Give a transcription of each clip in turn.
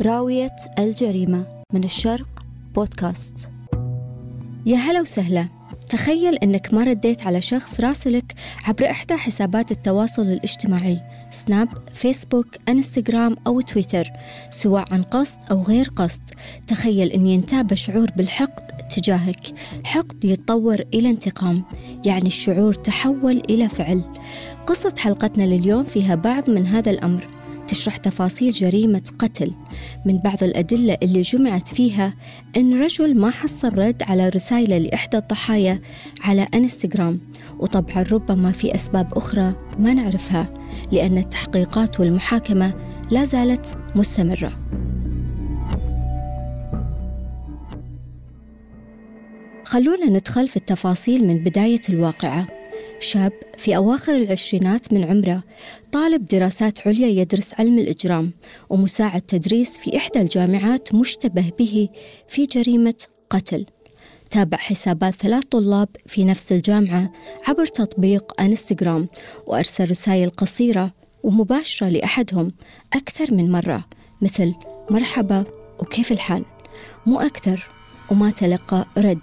راوية الجريمة من الشرق بودكاست. يا هلا وسهلا. تخيل أنك ما رديت على شخص راسلك عبر إحدى حسابات التواصل الاجتماعي سناب، فيسبوك، إنستغرام أو تويتر سواء عن قصد أو غير قصد. تخيل أن ينتاب شعور بالحقد تجاهك. حقد يتطور إلى انتقام يعني الشعور تحول إلى فعل. قصة حلقتنا لليوم فيها بعض من هذا الأمر. تشرح تفاصيل جريمة قتل. من بعض الأدلة اللي جمعت فيها أن رجل ما حصل رد على رسائله لإحدى الضحايا على إنستغرام وطبعا ربما في أسباب أخرى ما نعرفها لأن التحقيقات والمحاكمة لا زالت مستمرة. خلونا ندخل في التفاصيل من بداية الواقعة. شاب في أواخر العشرينات من عمره طالب دراسات عليا يدرس علم الإجرام ومساعد تدريس في إحدى الجامعات مشتبه به في جريمة قتل. تابع حسابات ثلاث طلاب في نفس الجامعة عبر تطبيق انستغرام وأرسل رسائل قصيرة ومباشرة لأحدهم أكثر من مرة مثل مرحبا وكيف الحال؟ مو أكثر وما تلقى رد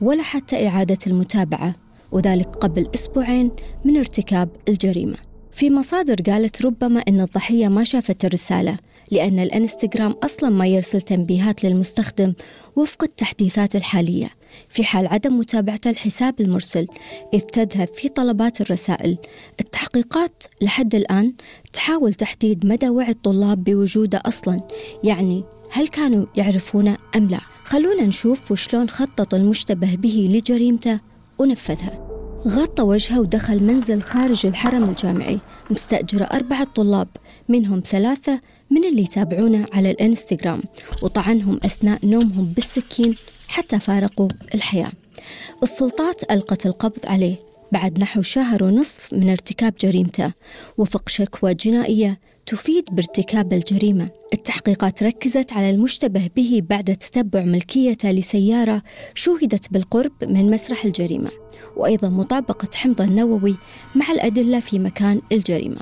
ولا حتى إعادة المتابعة. وذلك قبل أسبوعين من ارتكاب الجريمة. في مصادر قالت ربما أن الضحية ما شافت الرسالة لأن الإنستغرام أصلا ما يرسل تنبيهات للمستخدم وفق التحديثات الحالية في حال عدم متابعة الحساب المرسل إذ تذهب في طلبات الرسائل. التحقيقات لحد الآن تحاول تحديد مدى وعي الطلاب بوجوده أصلا يعني هل كانوا يعرفونه أم لا. خلونا نشوف وشلون خطط المشتبه به لجريمته ونفذها غطى وجهه ودخل منزل خارج الحرم الجامعي. مستأجرة أربعة طلاب منهم ثلاثة من اللي يتابعونه على الإنستغرام. وطعنهم أثناء نومهم بالسكين حتى فارقوا الحياة. السلطات ألقت القبض عليه. بعد نحو شهر ونصف من ارتكاب جريمته. وفق شكوى جنائية تفيد بارتكاب الجريمة. التحقيقات ركزت على المشتبه به بعد تتبع ملكيته لسيارة شوهدت بالقرب من مسرح الجريمة وأيضا مطابقة حمض النووي مع الأدلة في مكان الجريمة.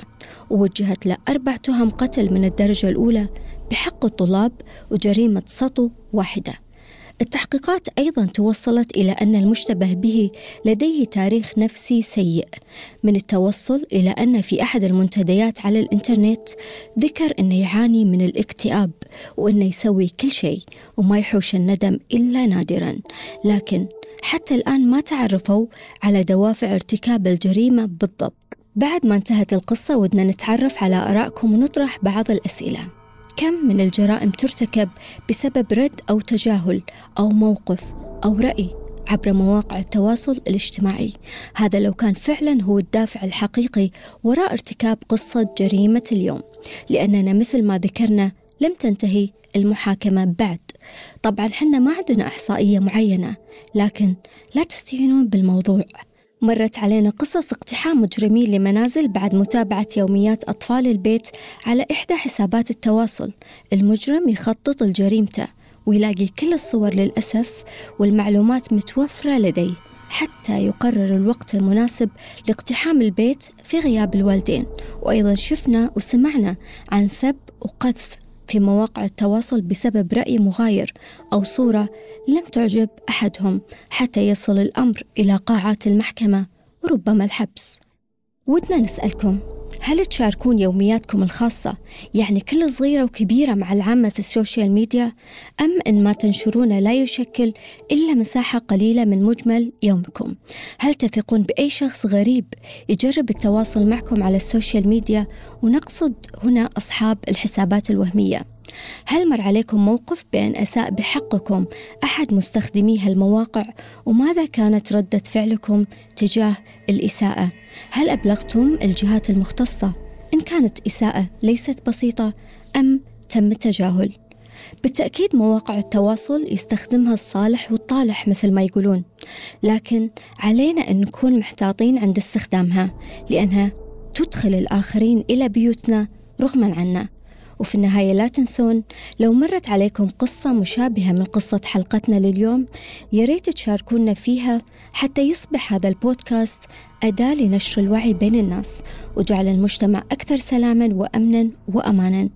ووجهت له أربع تهم قتل من الدرجة الأولى بحق الطلاب وجريمة سطو واحدة. التحقيقات أيضا توصلت إلى أن المشتبه به لديه تاريخ نفسي سيء من التوصل إلى أن في أحد المنتديات على الإنترنت ذكر أنه يعاني من الاكتئاب وأنه يسوي كل شيء وما يحوش الندم إلا نادرا. لكن حتى الآن ما تعرفوا على دوافع ارتكاب الجريمة بالضبط. بعد ما انتهت القصة ودنا نتعرف على آرائكم ونطرح بعض الأسئلة. كم من الجرائم ترتكب بسبب رد أو تجاهل أو موقف أو رأي عبر مواقع التواصل الاجتماعي. هذا لو كان فعلا هو الدافع الحقيقي وراء ارتكاب قصة جريمة اليوم لأننا مثل ما ذكرنا لم تنتهي المحاكمة بعد. طبعا حنا ما عندنا إحصائية معينة لكن لا تستهينون بالموضوع. مرت علينا قصص اقتحام مجرمين لمنازل بعد متابعة يوميات أطفال البيت على إحدى حسابات التواصل. المجرم يخطط لجريمته ويلاقي كل الصور للأسف والمعلومات متوفرة لديه حتى يقرر الوقت المناسب لاقتحام البيت في غياب الوالدين. وأيضا شفنا وسمعنا عن سب وقذف في مواقع التواصل بسبب رأي مغاير أو صورة لم تعجب أحدهم حتى يصل الأمر إلى قاعات المحكمة وربما الحبس. ودنا نسألكم هل تشاركون يومياتكم الخاصة؟ يعني كل صغيرة وكبيرة مع العامة في السوشيال ميديا؟ أم أن ما تنشرونه لا يشكل إلا مساحة قليلة من مجمل يومكم؟ هل تثقون بأي شخص غريب يجرب التواصل معكم على السوشيال ميديا؟ ونقصد هنا أصحاب الحسابات الوهمية. هل مر عليكم موقف بأن أساء بحقكم أحد مستخدمي هالمواقع؟ وماذا كانت ردة فعلكم تجاه الإساءة؟ هل أبلغتم الجهات المختصة؟ إن كانت إساءة ليست بسيطة أم تم التجاهل؟ بالتأكيد مواقع التواصل يستخدمها الصالح والطالح مثل ما يقولون. لكن علينا أن نكون محتاطين عند استخدامها لأنها تدخل الآخرين إلى بيوتنا رغما عنا. وفي النهاية لا تنسون لو مرت عليكم قصة مشابهة من قصة حلقتنا لليوم ياريت تشاركونا فيها حتى يصبح هذا البودكاست أداة لنشر الوعي بين الناس وجعل المجتمع أكثر سلاما وأمنا وأمانا.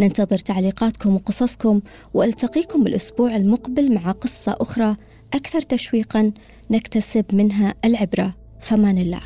ننتظر تعليقاتكم وقصصكم وألتقيكم الأسبوع المقبل مع قصة أخرى أكثر تشويقا نكتسب منها العبرة. فمان الله.